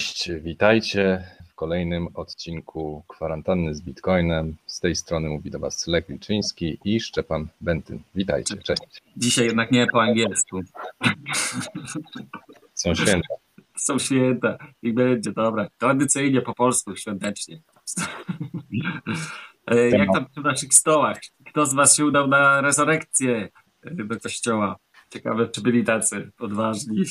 Cześć, witajcie w kolejnym odcinku Kwarantanny z Bitcoinem. Z tej strony mówi do Was Lech Wilczyński i Szczepan Bentyn. Witajcie, cześć. Dzisiaj jednak nie po angielsku. Są święta. Są święta i będzie, dobra. Tradycyjnie po polsku, świątecznie. E, Jak tam przy naszych stołach? Kto z Was się udał na rezurekcję do kościoła? Ciekawe, czy byli tacy odważni.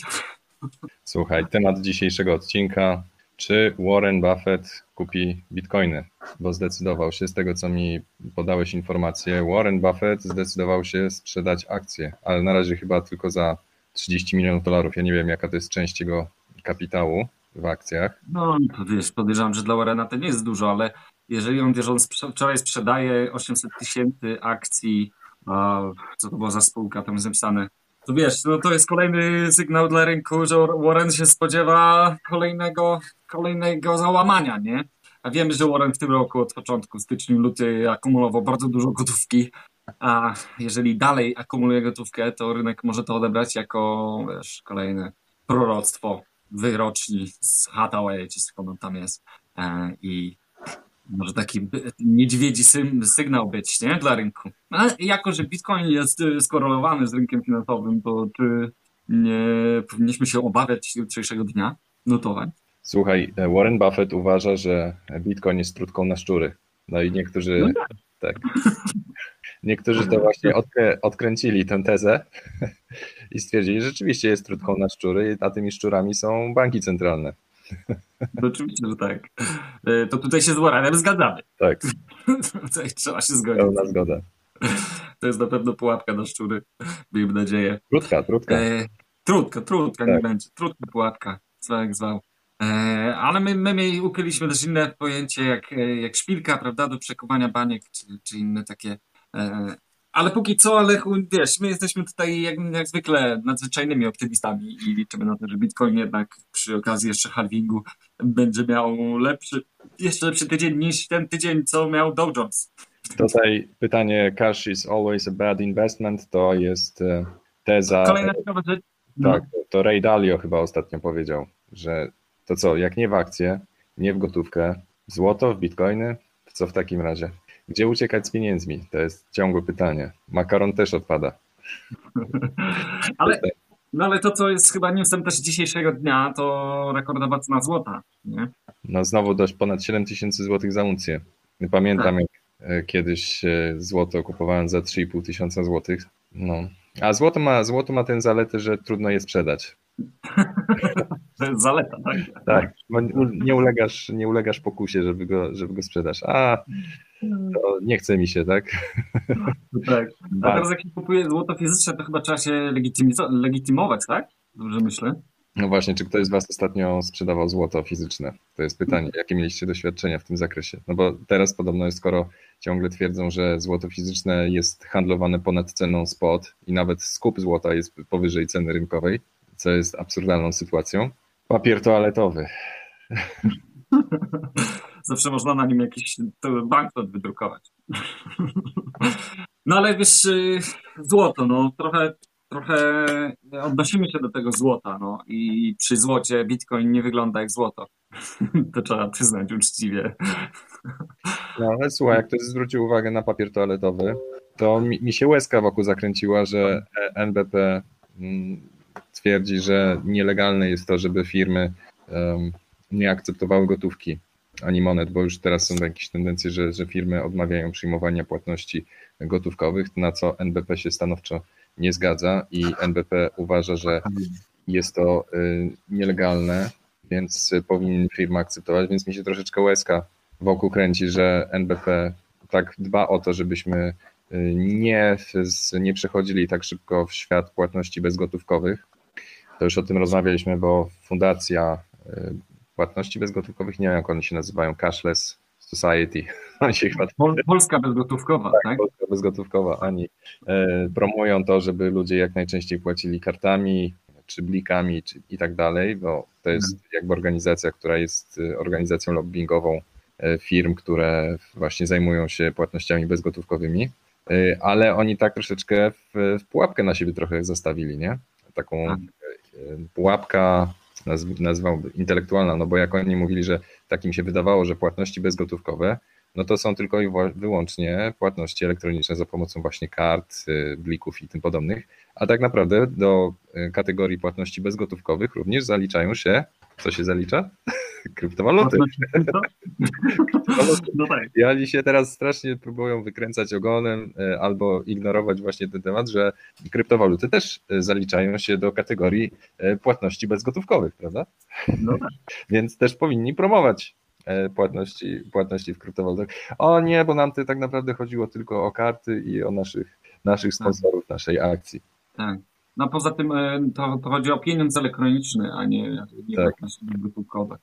Słuchaj, temat dzisiejszego odcinka. Czy Warren Buffett kupi bitcoiny? Bo zdecydował się, z tego co mi podałeś informację, Warren Buffett zdecydował się sprzedać akcje, ale na razie chyba tylko za 30 milionów dolarów. Ja nie wiem, jaka to jest część jego kapitału w akcjach. No, wiesz, podejrzewam, że dla Warrena to nie jest dużo, ale jeżeli on, wiesz, on wczoraj sprzedaje 800 tysięcy akcji, co to była za spółka tam zapisane, to wiesz, no to jest kolejny sygnał dla rynku, że Warren się spodziewa kolejnego, kolejnego załamania, nie? A wiemy, że Warren w tym roku od początku, styczniu, luty akumulował bardzo dużo gotówki, a jeżeli dalej akumuluje gotówkę, to rynek może to odebrać jako, wiesz, kolejne proroctwo wyroczni z Hathaway, czy skąd on tam jest. E, I może taki niedźwiedzi sygnał być, nie? Dla rynku. Ale jako, że Bitcoin jest y, skorelowany z rynkiem finansowym, to czy nie powinniśmy się obawiać jutrzejszego dnia notowań? Słuchaj, Warren Buffett uważa, że bitcoin jest trutką na szczury. No i niektórzy, No tak. Niektórzy to właśnie odkrę, odkręcili tę tezę i stwierdzili, że rzeczywiście jest trutką na szczury, a tymi szczurami są banki centralne. No Oczywiście, że tak. E, To tutaj się z Warrenem zgadzamy. Tak, Tutaj trzeba się zgodzić. pełna zgoda. To jest na pewno pułapka na szczury, miejmy nadzieję. Trutka, trutka. E, trudka, trudka, nie Tak. będzie. Trudka, pułapka, zwał jak zwał. E, ale my, my jej ukryliśmy też inne pojęcie jak, e, jak szpilka, prawda, do przekuwania baniek, czy, czy inne takie. E, ale póki co, ale wiesz, my jesteśmy tutaj jak, jak zwykle nadzwyczajnymi optymistami i liczymy na to, że Bitcoin jednak przy okazji jeszcze halvingu będzie miał lepszy, jeszcze lepszy tydzień niż ten tydzień, co miał Dow Jones. Tutaj pytanie cash is always a bad investment to jest e, teza, Kolejna ciekawa rzecz. Tak, to Ray Dalio chyba ostatnio powiedział, że to co, jak nie w akcje, nie w gotówkę, złoto, w bitcoiny, to co w takim razie? Gdzie uciekać z pieniędzmi? To jest ciągłe pytanie. Makaron też odpada. Ale, no ale to, co jest chyba newsem też dzisiejszego dnia, to rekordowa cena złota. Nie? No znowu dość ponad 7 tysięcy złotych za uncję. Pamiętam Tak. jak e, kiedyś e, złoto kupowałem za 3,5 tysiąca złotych. No. A złoto ma, złoto ma tę zaletę, że trudno je sprzedać. To jest zaleta, tak? Tak, bo nie ulegasz, nie ulegasz pokusie, żeby go, żeby go sprzedać. A, to nie chce mi się, tak? tak. A Ba- teraz jak się kupuje złoto fizyczne, to chyba trzeba się legitymować, tak? Dobrze myślę. No właśnie, czy ktoś z Was ostatnio sprzedawał złoto fizyczne? To jest pytanie, jakie mieliście doświadczenia w tym zakresie? No bo teraz podobno jest, skoro ciągle twierdzą, że złoto fizyczne jest handlowane ponad ceną spot i nawet skup złota jest powyżej ceny rynkowej, co jest absurdalną sytuacją. Papier toaletowy. Zawsze można na nim jakiś banknot wydrukować. No ale wiesz, y, złoto, no trochę, trochę odnosimy się do tego złota, no i przy złocie Bitcoin nie wygląda jak złoto. To trzeba przyznać uczciwie. No ale słuchaj, jak ktoś zwrócił uwagę na papier toaletowy, to mi, mi się łezka wokół zakręciła, że e- NBP mm, twierdzi, że nielegalne jest to, żeby firmy nie akceptowały gotówki ani monet, bo już teraz są jakieś tendencje, że, że firmy odmawiają przyjmowania płatności gotówkowych, na co NBP się stanowczo nie zgadza i NBP uważa, że jest to y, nielegalne, więc powinien firma akceptować, więc mi się troszeczkę łezka wokół kręci, że NBP tak dba o to, żebyśmy y, nie, nie przechodzili tak szybko w świat płatności bezgotówkowych. To już o tym rozmawialiśmy, bo fundacja y, płatności bezgotówkowych, nie wiem jak one się nazywają, Cashless Society, Polska bezgotówkowa, tak? Polska bezgotówkowa, ani e, promują to, żeby ludzie jak najczęściej płacili kartami, czy blikami, czy i tak dalej, bo to jest jakby organizacja, która jest e, organizacją lobbyingową firm, które właśnie zajmują się płatnościami bezgotówkowymi, ale oni tak troszeczkę w, w pułapkę na siebie trochę zastawili, nie? Taką Tak. E, pułapka nazwał intelektualna, no bo jak oni mówili, że takim się wydawało, że płatności bezgotówkowe, no to są tylko i wyłącznie płatności elektroniczne za pomocą właśnie kart, y, blików i tym podobnych, a tak naprawdę do y, kategorii płatności bezgotówkowych również zaliczają się, co się zalicza? Kryptowaluty. No tak. I oni się teraz strasznie próbują wykręcać ogonem y, albo ignorować właśnie ten temat, że kryptowaluty też zaliczają się do kategorii płatności bezgotówkowych, prawda? No tak. Więc też powinni promować E, płatności, płatności w kryptowalutach. O nie, bo nam to tak naprawdę chodziło tylko o karty i o naszych, naszych tak. sponsorów, naszej akcji. Tak. No poza tym e, to, to chodzi o pieniądz elektroniczny, a nie, nie tak. gotówkowe.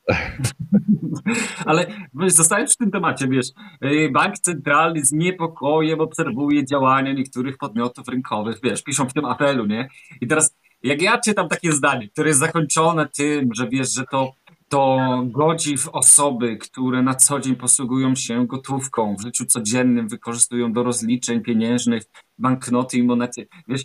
Ale zostając w tym temacie, wiesz, e, bank centralny z niepokojem obserwuje działania niektórych podmiotów rynkowych, wiesz, piszą w tym apelu, nie? I teraz jak ja czytam takie zdanie, które jest zakończone tym, że wiesz, że to to godzi w osoby, które na co dzień posługują się gotówką, w życiu codziennym wykorzystują do rozliczeń pieniężnych banknoty i monety. Wiesz,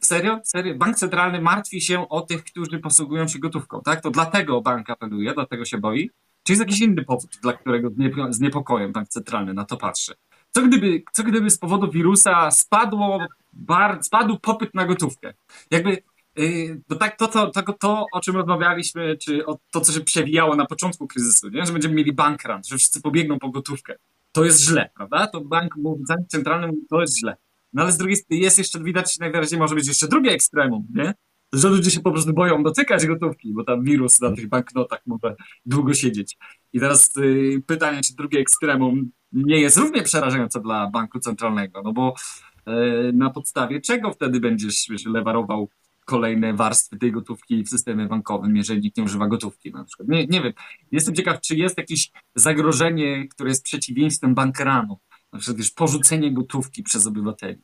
serio? Serio? Bank centralny martwi się o tych, którzy posługują się gotówką, tak? To dlatego bank apeluje, dlatego się boi? Czy jest jakiś inny powód, dla którego z niepokojem bank centralny na to patrzy? Co gdyby, co gdyby z powodu wirusa spadło, bar, spadł popyt na gotówkę? Jakby Y, to tak, to, to, to, to, o czym rozmawialiśmy, czy o to, co się przewijało na początku kryzysu, nie? że będziemy mieli bankrun, że wszyscy pobiegną po gotówkę. To jest źle, prawda? To bank, bank centralny mówi, to jest źle. No ale z drugiej strony jest jeszcze, widać, najwyraźniej może być jeszcze drugie ekstremum, nie? Że ludzie się po prostu boją dotykać gotówki, bo tam wirus na tych banknotach może długo siedzieć. I teraz y, pytanie, czy drugie ekstremum nie jest równie przerażające dla banku centralnego, no bo y, na podstawie czego wtedy będziesz wiesz, lewarował kolejne warstwy tej gotówki w systemie bankowym, jeżeli nikt nie używa gotówki na przykład. Nie, nie wiem. Jestem ciekaw, czy jest jakieś zagrożenie, które jest przeciwieństwem bankranu, na przykład już porzucenie gotówki przez obywateli.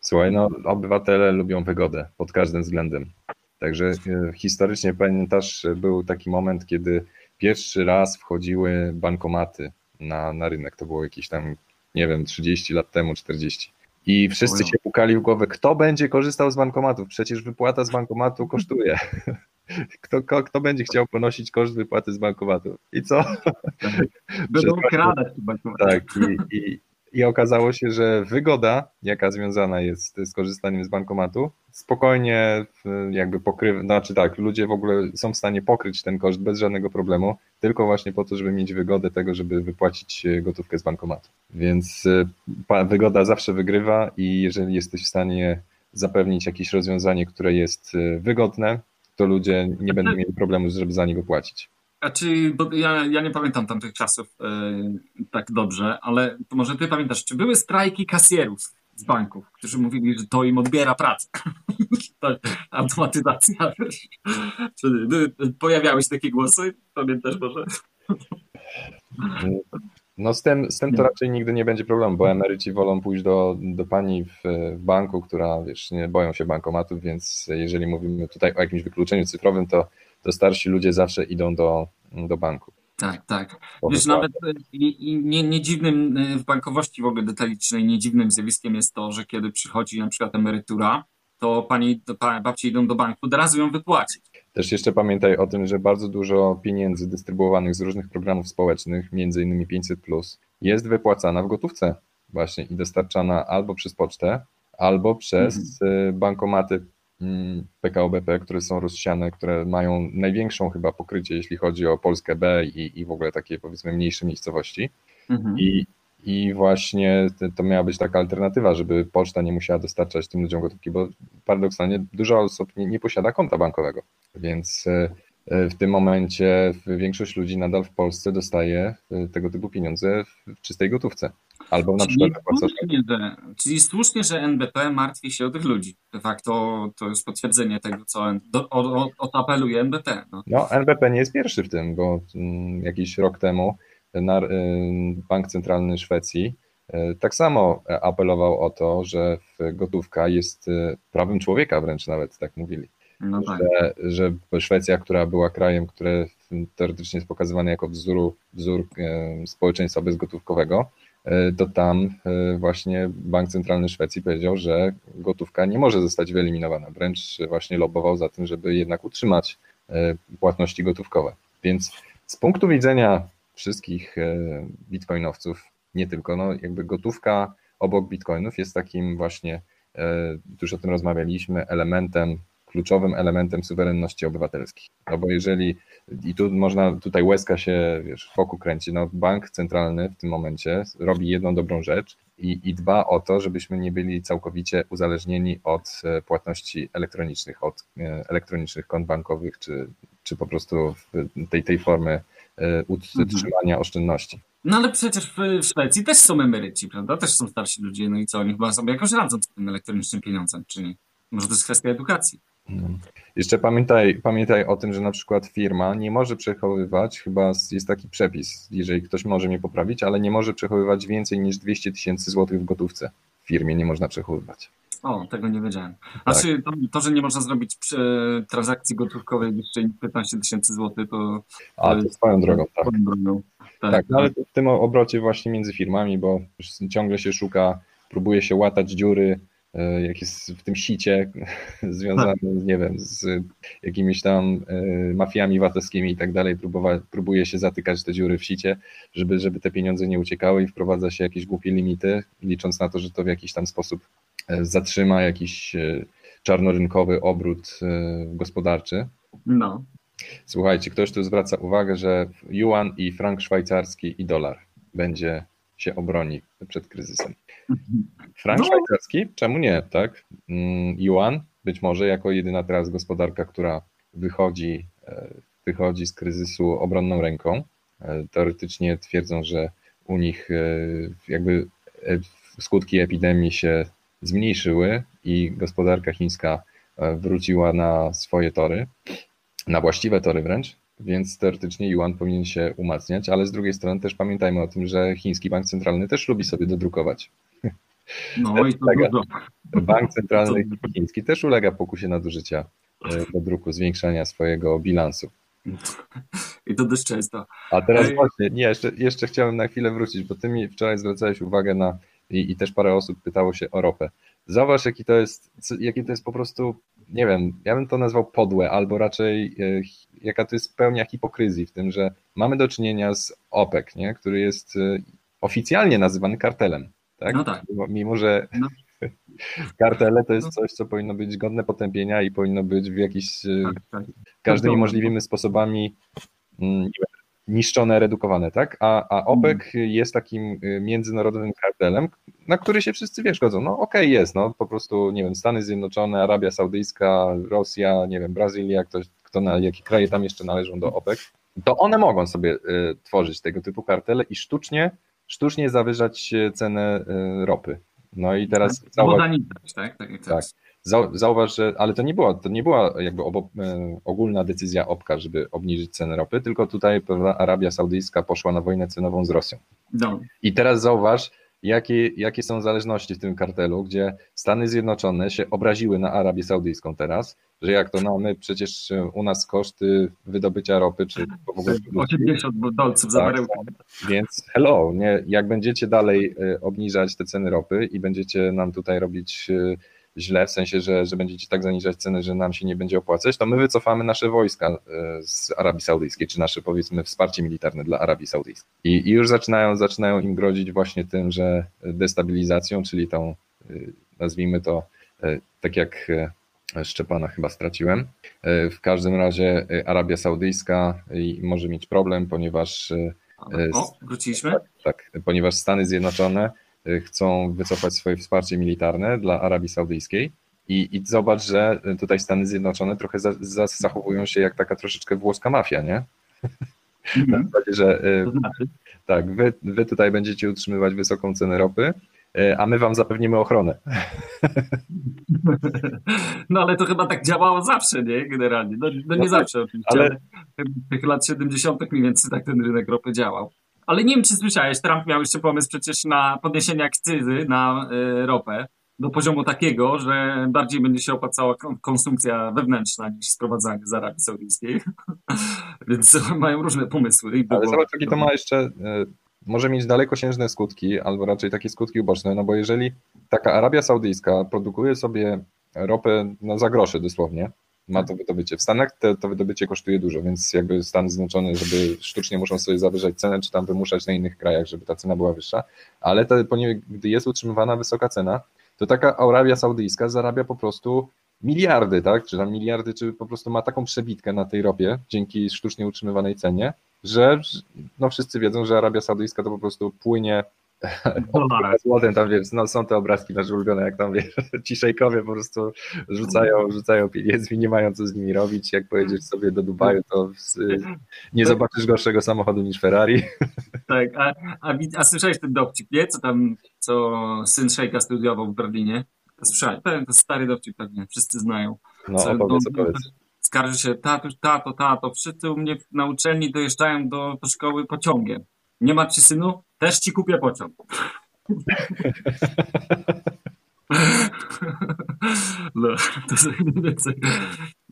Słuchaj, no obywatele lubią wygodę pod każdym względem. Także e, historycznie pamiętasz, był taki moment, kiedy pierwszy raz wchodziły bankomaty na, na rynek. To było jakieś tam, nie wiem, 30 lat temu, 40. I wszyscy się pukali w głowę, kto będzie korzystał z bankomatów? Przecież wypłata z bankomatu kosztuje. Kto, kto, kto będzie chciał ponosić koszt wypłaty z bankomatu? I co? Będą kradać Tak, i, i, i okazało się, że wygoda, jaka związana jest z korzystaniem z bankomatu, spokojnie jakby pokrywa, znaczy tak, ludzie w ogóle są w stanie pokryć ten koszt bez żadnego problemu, tylko właśnie po to, żeby mieć wygodę tego, żeby wypłacić e, gotówkę z bankomatu. Więc e, wygoda zawsze wygrywa i jeżeli jesteś w stanie zapewnić jakieś rozwiązanie, które jest e, wygodne, to ludzie nie będą mieli problemu, żeby za niego płacić. A czy, bo ja, ja nie pamiętam tamtych czasów tak dobrze, ale może ty pamiętasz, czy były strajki kasjerów z banków, którzy mówili, że to im odbiera pracę. automatyzacja. Czy pojawiały się takie głosy? Pamiętasz może? No z tym, z tym to raczej nigdy nie będzie problemu, bo emeryci wolą pójść do, do pani w, w banku, która wiesz, nie boją się bankomatów, więc jeżeli mówimy tutaj o jakimś wykluczeniu cyfrowym, to, to starsi ludzie zawsze idą do, do banku. Tak, tak. Wiesz, nawet e, nie, nie dziwnym e, w bankowości w ogóle detalicznej, nie dziwnym zjawiskiem jest to, że kiedy przychodzi na przykład emerytura, to pani, babci idą do banku, od razu ją wypłacić. Też jeszcze pamiętaj o tym, że bardzo dużo pieniędzy dystrybuowanych z różnych programów społecznych, między innymi 500, jest wypłacana w gotówce właśnie i dostarczana albo przez pocztę, albo przez mhm. E, bankomaty PKO BP, które są rozsiane, które mają największą chyba pokrycie, jeśli chodzi o Polskę B i, i w ogóle takie powiedzmy mniejsze miejscowości. Mhm. I, i właśnie to miała być taka alternatywa, żeby poczta nie musiała dostarczać tym ludziom gotówki, bo paradoksalnie dużo osób nie, nie posiada konta bankowego, więc e, e, w tym momencie większość ludzi nadal w Polsce dostaje e, tego typu pieniądze w czystej gotówce. Albo na czyli przykład słusznie, że, Czyli słusznie, że NBP martwi się o tych ludzi. De facto to jest potwierdzenie tego, co do, o, o, o to apeluje NBP. No. no, NBP nie jest pierwszy w tym, bo mm, jakiś rok temu Y, Bank Centralny Szwecji y, tak samo apelował o to, że gotówka jest y, prawem człowieka, wręcz nawet tak mówili. No tak. że, że Szwecja, która była krajem, które teoretycznie jest pokazywane jako wzór, wzór społeczeństwa bezgotówkowego, to tam właśnie Bank Centralny Szwecji powiedział, że gotówka nie może zostać wyeliminowana. Wręcz właśnie lobował za tym, żeby jednak utrzymać płatności gotówkowe. Więc z punktu widzenia wszystkich bitcoinowców, nie tylko, no jakby gotówka obok bitcoinów jest takim właśnie, już o tym rozmawialiśmy, elementem kluczowym elementem suwerenności obywatelskiej. No bo jeżeli, i tu można, tutaj łezka się wiesz, wokół kręci, no bank centralny w tym momencie robi jedną dobrą rzecz i, i dba o to, żebyśmy nie byli całkowicie uzależnieni od e, płatności elektronicznych, od e, elektronicznych kont bankowych, czy, czy po prostu tej, tej formy e, utrzymania mhm. oszczędności. No ale przecież w Szwecji też są emeryci, prawda? Też są starsi ludzie, no i co, oni chyba sobie jakoś radzą z tym elektronicznym pieniądzem, czy nie? Może to jest kwestia edukacji. Jeszcze pamiętaj, pamiętaj o tym, że na przykład firma nie może przechowywać, chyba jest taki przepis, jeżeli ktoś może mnie poprawić, ale nie może przechowywać więcej niż 200 tysięcy złotych w gotówce. W firmie nie można przechowywać. O, tego nie wiedziałem. Znaczy, tak. to, że nie można zrobić transakcji gotówkowej niższej 15 tysięcy złotych, to. A, to swoją drogą, tak. Swoją drogą. Tak, tak no ale w tym obrocie właśnie między firmami, bo ciągle się szuka, próbuje się łatać dziury jak jest w tym sicie związany, nie wiem, z jakimiś tam e, mafiami VAT-owskimi i tak dalej, próbuje się zatykać te dziury w sicie, żeby, żeby te pieniądze nie uciekały i wprowadza się jakieś głupie limity, licząc na to, że to w jakiś tam sposób e, zatrzyma jakiś czarnorynkowy obrót gospodarczy. No. Słuchajcie, ktoś tu zwraca uwagę, że yuan i frank szwajcarski i dolar będzie się obroni przed kryzysem. Frank no. szwajcarski? Czemu nie, tak? Mm, Yuan, być może jako jedyna teraz gospodarka, która wychodzi, e, wychodzi z kryzysu obronną ręką. E, teoretycznie twierdzą, że u nich e, jakby skutki epidemii się zmniejszyły i gospodarka chińska wróciła na swoje tory, na właściwe tory wręcz więc teoretycznie yuan powinien się umacniać, ale z drugiej strony też pamiętajmy o tym, że chiński bank centralny też lubi sobie dodrukować. No i to ulega, Bank centralny chiński też ulega pokusie nadużycia e, do druku, zwiększania swojego bilansu. I to dość często. A teraz właśnie, nie, jeszcze, jeszcze chciałem na chwilę wrócić, bo ty mi wczoraj zwracałeś uwagę na, i, i też parę osób pytało się o ropę. Zauważ, jaki to jest, jaki to jest po prostu, nie wiem, ja bym to nazwał podłe, albo raczej e, jaka to jest pełnia hipokryzji w tym, że mamy do czynienia z OPEC, nie? który jest e, oficjalnie nazywany kartelem. Tak? No tak. Mimo, mimo że no. kartele to jest no. coś, co powinno być godne potępienia i powinno być w jakiś e, tak, tak. każdymi no możliwymi sposobami mm, niszczone, redukowane, tak? A, a OPEC mm. jest takim y, międzynarodowym kartelem, na który się wszyscy wiesz, godzą. No okej, okay, jest, no po prostu, nie wiem, Stany Zjednoczone, Arabia Saudyjska, Rosja, nie wiem, Brazylia, ktoś, kto na jakie kraje tam jeszcze należą do OPEC, to one mogą sobie y, tworzyć tego typu kartele i sztucznie, sztucznie zawyżać cenę y, ropy. No i teraz... Cała... tak? Tak, tak. Zauważ, że, ale to nie była, to nie była jakby obo, e, ogólna decyzja OPKA, żeby obniżyć cenę ropy, tylko tutaj prawda, Arabia Saudyjska poszła na wojnę cenową z Rosją. No. I teraz zauważ, jakie, jakie są zależności w tym kartelu, gdzie Stany Zjednoczone się obraziły na Arabię Saudyjską teraz, że jak to no my przecież u nas koszty wydobycia ropy, czy w ogóle... 80 dolców za tak, baryłkę. Więc hello, nie, jak będziecie dalej e, obniżać te ceny ropy i będziecie nam tutaj robić e, źle, w sensie, że, że będziecie tak zaniżać ceny, że nam się nie będzie opłacać, to my wycofamy nasze wojska e, z Arabii Saudyjskiej, czy nasze powiedzmy wsparcie militarne dla Arabii Saudyjskiej. I, i już zaczynają, zaczynają im grozić właśnie tym, że destabilizacją, czyli tą, e, nazwijmy to, e, tak jak Szczepana chyba straciłem. W każdym razie Arabia Saudyjska może mieć problem, ponieważ. O, wróciliśmy? Tak, tak, ponieważ Stany Zjednoczone chcą wycofać swoje wsparcie militarne dla Arabii Saudyjskiej. I, I zobacz, że tutaj Stany Zjednoczone trochę za, za, zachowują się jak taka troszeczkę włoska mafia, nie? Mm -hmm. zasadzie, że y, znaczy? tak, wy, wy tutaj będziecie utrzymywać wysoką cenę ropy, y, a my wam zapewnimy ochronę. No ale to chyba tak działało zawsze, nie? Generalnie. No, no nie no, zawsze oczywiście, ale... w tych lat 70. mniej więcej tak ten rynek ropy działał. Ale nie wiem, czy słyszałeś, Trump miał jeszcze pomysł przecież na podniesienie akcyzy na y, ropę do poziomu takiego, że bardziej będzie się opłacała konsumpcja wewnętrzna niż sprowadzanie z Arabii Saudyjskiej. Więc mają różne pomysły. Ale zobacz, jakie to ma jeszcze, y, może mieć dalekosiężne skutki, albo raczej takie skutki uboczne, no bo jeżeli taka Arabia Saudyjska produkuje sobie ropę no, za grosze dosłownie, ma to wydobycie. W Stanach te, to wydobycie kosztuje dużo, więc jakby Stany Zjednoczone, żeby sztucznie muszą sobie zawyżać cenę, czy tam wymuszać na innych krajach, żeby ta cena była wyższa, ale to, gdy jest utrzymywana wysoka cena, to taka Arabia Saudyjska zarabia po prostu miliardy, tak? Czy tam miliardy, czy po prostu ma taką przebitkę na tej ropie dzięki sztucznie utrzymywanej cenie, że no wszyscy wiedzą, że Arabia Saudyjska to po prostu płynie Złotem tam wiesz, no, są te obrazki nasze ulubione, jak tam wiesz, ci szejkowie po prostu rzucają, rzucają pieniędzmi, nie mają co z nimi robić. Jak pojedziesz sobie do Dubaju, to nie zobaczysz gorszego samochodu niż Ferrari. Tak, a, a, a słyszałeś ten dowcip, nie? Co tam, co syn szejka studiował w Berlinie? Słyszałem, to stary dowcip pewnie, wszyscy znają. No, co, opowiedz, no, opowiedz. Skarży się, tato, tato, tato, wszyscy u mnie na uczelni dojeżdżają do, do szkoły pociągiem. Nie ma ci synu? Też ci kupię pociąg. No, to jest mniej więcej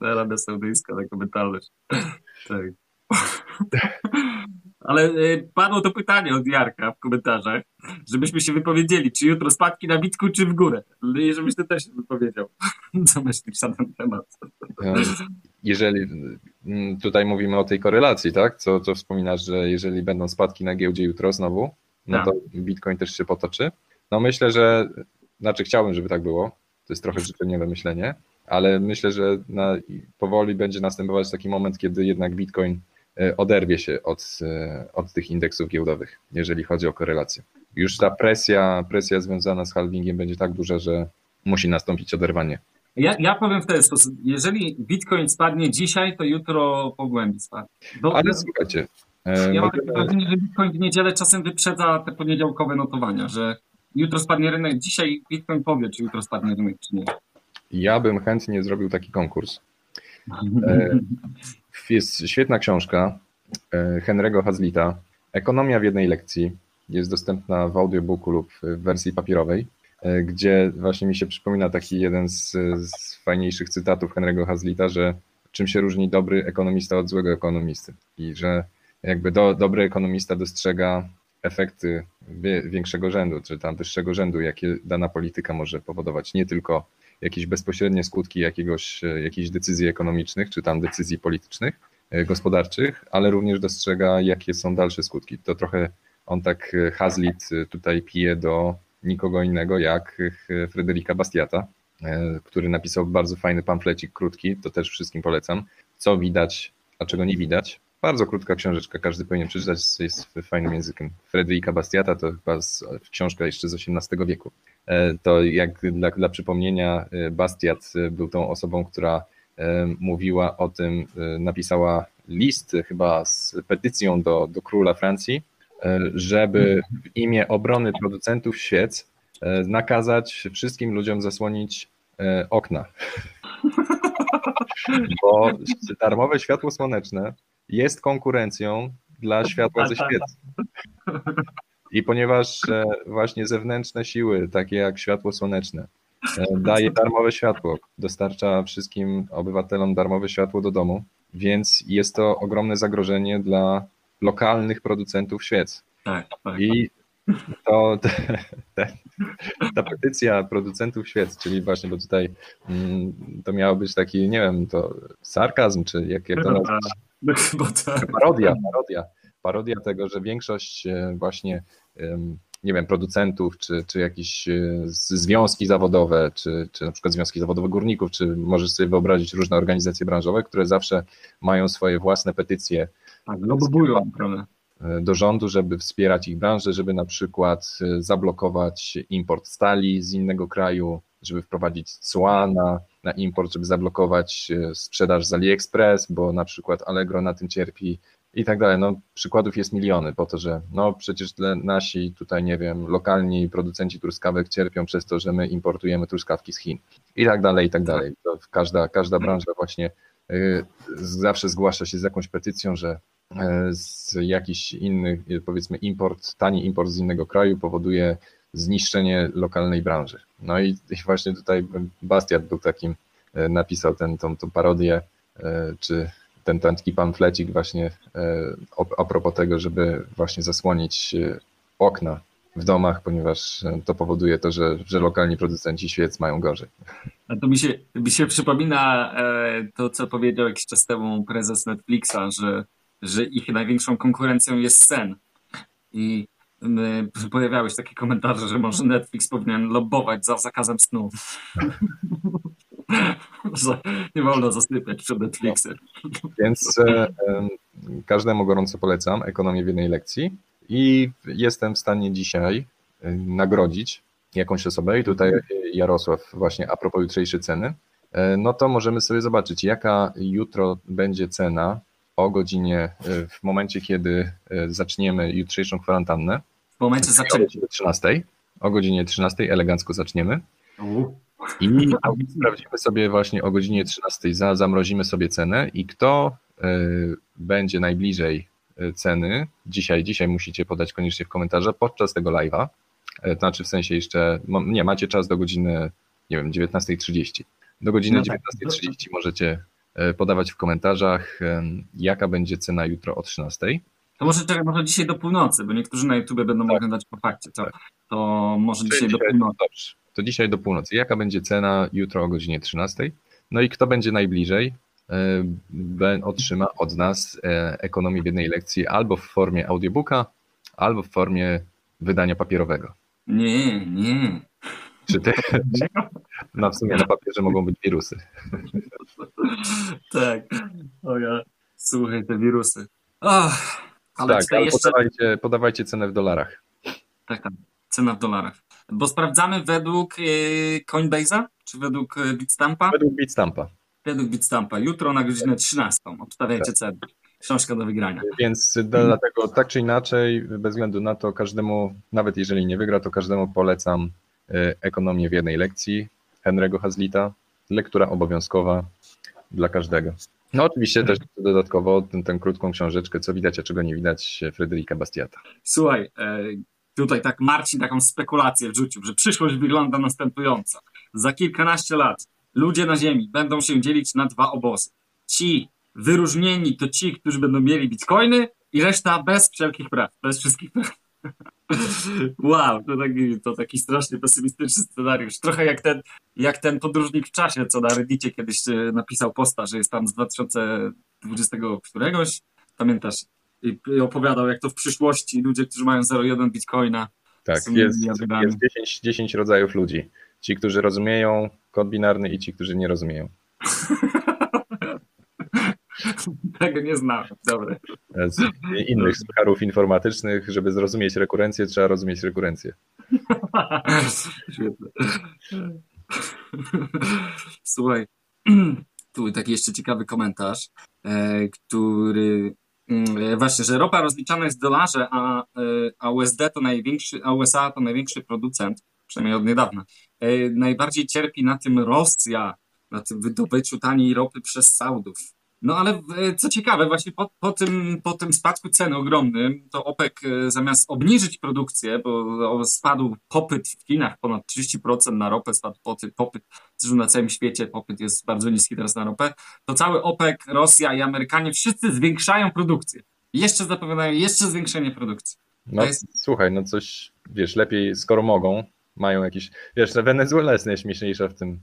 Arabia Saudyjska, taka mentalność. Tak. Ale y, padło to pytanie od Jarka w komentarzach, żebyśmy się wypowiedzieli, czy jutro spadki na bitku, czy w górę. I żebyś ty też się wypowiedział. Co myślisz na ten temat? Jeżeli mm, tutaj mówimy o tej korelacji, tak? Co, co wspominasz, że jeżeli będą spadki na giełdzie jutro znowu, no tak. to Bitcoin też się potoczy. No myślę, że, znaczy chciałbym, żeby tak było. To jest trochę życzeniowe myślenie, ale myślę, że na, powoli będzie następować taki moment, kiedy jednak Bitcoin e, oderwie się od, e, od tych indeksów giełdowych, jeżeli chodzi o korelację. Już ta presja, presja związana z halvingiem będzie tak duża, że musi nastąpić oderwanie. Ja, ja powiem w ten sposób. Jeżeli Bitcoin spadnie dzisiaj, to jutro pogłębi spadek. Ale słuchajcie, ja mam takie wrażenie, że Bitcoin w niedzielę czasem wyprzedza te poniedziałkowe notowania, że jutro spadnie rynek, dzisiaj Bitcoin powie, czy jutro spadnie rynek, czy nie. Ja bym chętnie zrobił taki konkurs. Jest świetna książka e, Henry'ego Hazlita, Ekonomia w jednej lekcji. Jest dostępna w audiobooku lub w wersji papierowej, e, gdzie właśnie mi się przypomina taki jeden z, z fajniejszych cytatów Henry'ego Hazlita, że czym się różni dobry ekonomista od złego ekonomisty i że jakby do, dobry ekonomista dostrzega efekty większego rzędu, czy tam wyższego rzędu, jakie dana polityka może powodować, nie tylko jakieś bezpośrednie skutki jakiegoś, jakichś decyzji ekonomicznych, czy tam decyzji politycznych, e, gospodarczych, ale również dostrzega, jakie są dalsze skutki. To trochę on tak e, Hazlitt e, tutaj pije do nikogo innego jak Fryderyka Bastiata, który napisał bardzo fajny pamflecik krótki, to też wszystkim polecam, co widać, a czego nie widać bardzo krótka książeczka, każdy powinien przeczytać, jest fajnym językiem. Fryderyka Bastiata to chyba z, książka jeszcze z XVIII wieku. E, to jak dla, dla przypomnienia, e, Bastiat był tą osobą, która e, mówiła o tym, napisała list chyba z petycją do, do króla Francji, żeby w imię obrony producentów świec nakazać wszystkim ludziom zasłonić okna. Bo darmowe światło słoneczne jest konkurencją dla światła ze świec. I ponieważ e, właśnie zewnętrzne siły, takie jak światło słoneczne, e, daje darmowe światło, dostarcza wszystkim obywatelom darmowe światło do domu, więc jest to ogromne zagrożenie dla lokalnych producentów świec. Tak, tak. I to te, ta petycja producentów świec, czyli właśnie, bo tutaj mm, to miało być taki, nie wiem, to sarkazm, czy jak to nazwać? Tak. Parodia, parodia. Parodia tego, że większość e, właśnie nie wiem, producentów, czy, czy jakieś e, związki zawodowe, czy, czy na przykład związki zawodowe górników, czy możesz sobie wyobrazić różne organizacje branżowe, które zawsze mają swoje własne petycje. Tak, lobują, prawda? E, do rządu, żeby wspierać ich branżę, żeby na przykład zablokować import stali z innego kraju, żeby wprowadzić cła na, na import, żeby zablokować e, sprzedaż z AliExpress, bo na przykład Allegro na tym cierpi i tak dalej. No, przykładów jest miliony po to, że no przecież nasi tutaj, nie wiem, lokalni producenci truskawek cierpią przez to, że my importujemy truskawki z Chin i tak dalej, i tak dalej. To każda, każda branża właśnie y, zawsze zgłasza się z jakąś petycją, że e, z jakiś inny, powiedzmy import, tani import z innego kraju powoduje zniszczenie lokalnej branży. No i właśnie tutaj Bastiat był takim, e, napisał ten, tą, tą parodię, e, czy ten taki pamflecik właśnie e, a propos tego, żeby właśnie zasłonić okna w domach, ponieważ to powoduje to, że, że lokalni producenci świec mają gorzej. A to mi się, mi się przypomina to, co powiedział jakiś czas temu prezes Netflixa, że, że ich największą konkurencją jest sen. I pojawiały się takie komentarze, że może Netflix powinien lobbować za zakazem snu. nie wolno zasypiać przed Netflixem. Więc e, e, każdemu gorąco polecam ekonomię w jednej lekcji i jestem w stanie dzisiaj e, nagrodzić jakąś osobę i tutaj Jarosław właśnie a propos jutrzejszej ceny, e, no to możemy sobie zobaczyć jaka jutro będzie cena o godzinie, e, w momencie kiedy e, zaczniemy jutrzejszą kwarantannę. W momencie zaczęcia. O 13. O godzinie 13 elegancko zaczniemy. I sprawdzimy sobie właśnie o godzinie 13, za, zamrozimy sobie cenę i kto y, będzie najbliżej ceny, dzisiaj, dzisiaj musicie podać koniecznie w komentarze podczas tego live'a, to znaczy w sensie jeszcze, nie, macie czas do godziny, nie wiem, 19.30. Do godziny no tak. 19.30 możecie podawać w komentarzach, jaka będzie cena jutro o 13. To może czekaj, może dzisiaj do północy, bo niektórzy na YouTube będą tak. mogli dać po fakcie. To, tak. to może dzisiaj, dzisiaj do północy. Dobrze. To dzisiaj do północy. Jaka będzie cena jutro o godzinie 13? No i kto będzie najbliżej, otrzyma od nas ekonomię w jednej lekcji albo w formie audiobooka, albo w formie wydania papierowego. Nie, nie. Czy ty? No w sumie na papierze mogą być wirusy. tak. O ja. Słuchaj, te wirusy. Oh, ale tak, ale jeszcze... podawajcie, podawajcie cenę w dolarach. Tak, tak. Cena w dolarach. Bo sprawdzamy według yy, Coinbase'a, czy według e, Bitstampa? Według Bitstampa. Według Bitstampa. Jutro na godzinę 13. Obstawiajcie tak. cenę. Książka do wygrania. Więc dlatego tak czy inaczej, bez względu na to, każdemu, nawet jeżeli nie wygra, to każdemu polecam e, ekonomię w jednej lekcji Henry'ego Hazlita. Lektura obowiązkowa dla każdego. No oczywiście też dodatkowo tę, krótką książeczkę, co widać, a czego nie widać, Fryderyka Bastiata. Słuchaj, e, tutaj tak Marcin taką spekulację wrzucił, że przyszłość wygląda następująco. Za kilkanaście lat ludzie na Ziemi będą się dzielić na dwa obozy. Ci, wyróżnieni to ci, którzy będą mieli bitcoiny i reszta bez wszelkich praw, bez wszystkich praw. Wow, to taki, to taki strasznie pesymistyczny scenariusz. Trochę jak ten, jak ten podróżnik w czasie, co na Reddicie kiedyś e, napisał posta, że jest tam z 2020 któregoś, pamiętasz? I, i opowiadał, jak to w przyszłości ludzie, którzy mają 0,1 bitcoina. Tak, jest, jest 10, 10 rodzajów ludzi. Ci, którzy rozumieją kod binarny i ci, którzy nie rozumieją. Tego nie znam. Dobre. Z innych sucharów informatycznych, żeby zrozumieć rekurencję, trzeba rozumieć rekurencję. Świetne. Słuchaj, tu taki jeszcze ciekawy komentarz, e, który mm, właśnie, że ropa rozliczana jest w dolarze, a, e, a USD to największy, a USA to największy producent, przynajmniej od niedawna. E, najbardziej cierpi na tym Rosja, na tym wydobyciu taniej ropy przez Saudów. No ale e, co ciekawe, właśnie po, po, tym, po tym spadku ceny ogromnym, to OPEC e, zamiast obniżyć produkcję, bo spadł popyt w Chinach ponad 30% na ropę, spadł popyt, popyt zresztą na całym świecie popyt jest bardzo niski teraz na ropę, to cały OPEC, Rosja i Amerykanie wszyscy zwiększają produkcję. Jeszcze zapowiadają jeszcze zwiększenie produkcji. No jest... słuchaj, no coś, wiesz, lepiej, skoro mogą, mają jakiś, wiesz, Wenezuela jest najśmieszniejsza w tym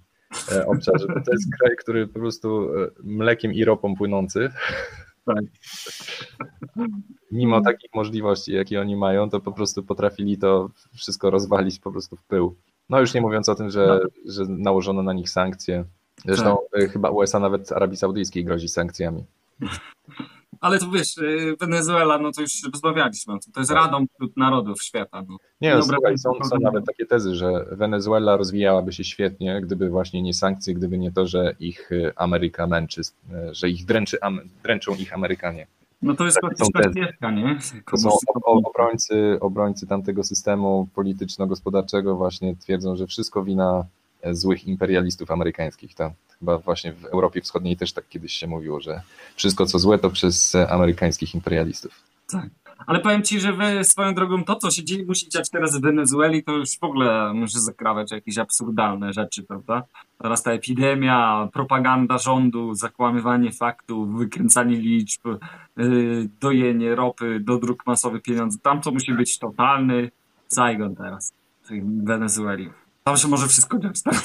obszarze. To jest kraj, który po prostu e, mlekiem i ropą płynący. Tak. Mimo takich możliwości, jakie oni mają, to po prostu potrafili to wszystko rozwalić po prostu w pył. No już nie mówiąc o tym, że, no. że nałożono na nich sankcje. Zresztą tak. E, chyba USA nawet Arabii Saudyjskiej grozi sankcjami. Ale to wiesz, y, Wenezuela, no to już rozmawialiśmy, to jest tak. radą wśród narodów świata. No. Nie, no, słuchaj, są, są nawet takie tezy, że Wenezuela rozwijałaby się świetnie, gdyby właśnie nie sankcje, gdyby nie to, że ich y, Ameryka męczy, y, że ich dręczy, dręczą ich Amerykanie. No to jest klasyczna nie? To są obrońcy, obrońcy tamtego systemu polityczno-gospodarczego właśnie twierdzą, że wszystko wina złych imperialistów amerykańskich. To chyba właśnie w Europie Wschodniej też tak kiedyś się mówiło, że wszystko co złe to przez amerykańskich imperialistów. Tak. Ale powiem ci, że wy swoją drogą to, co się dzieje, musi dziać teraz w Wenezueli, to już w ogóle musi zakrawać jakieś absurdalne rzeczy, prawda? Teraz ta epidemia, propaganda rządu, zakłamywanie faktów, wykręcanie liczb, yy, dojenie ropy, dodruk masowy pieniędzy. Tam to musi być totalny Saigon teraz w Wenezueli. Tam się może wszystko dziać. Tak?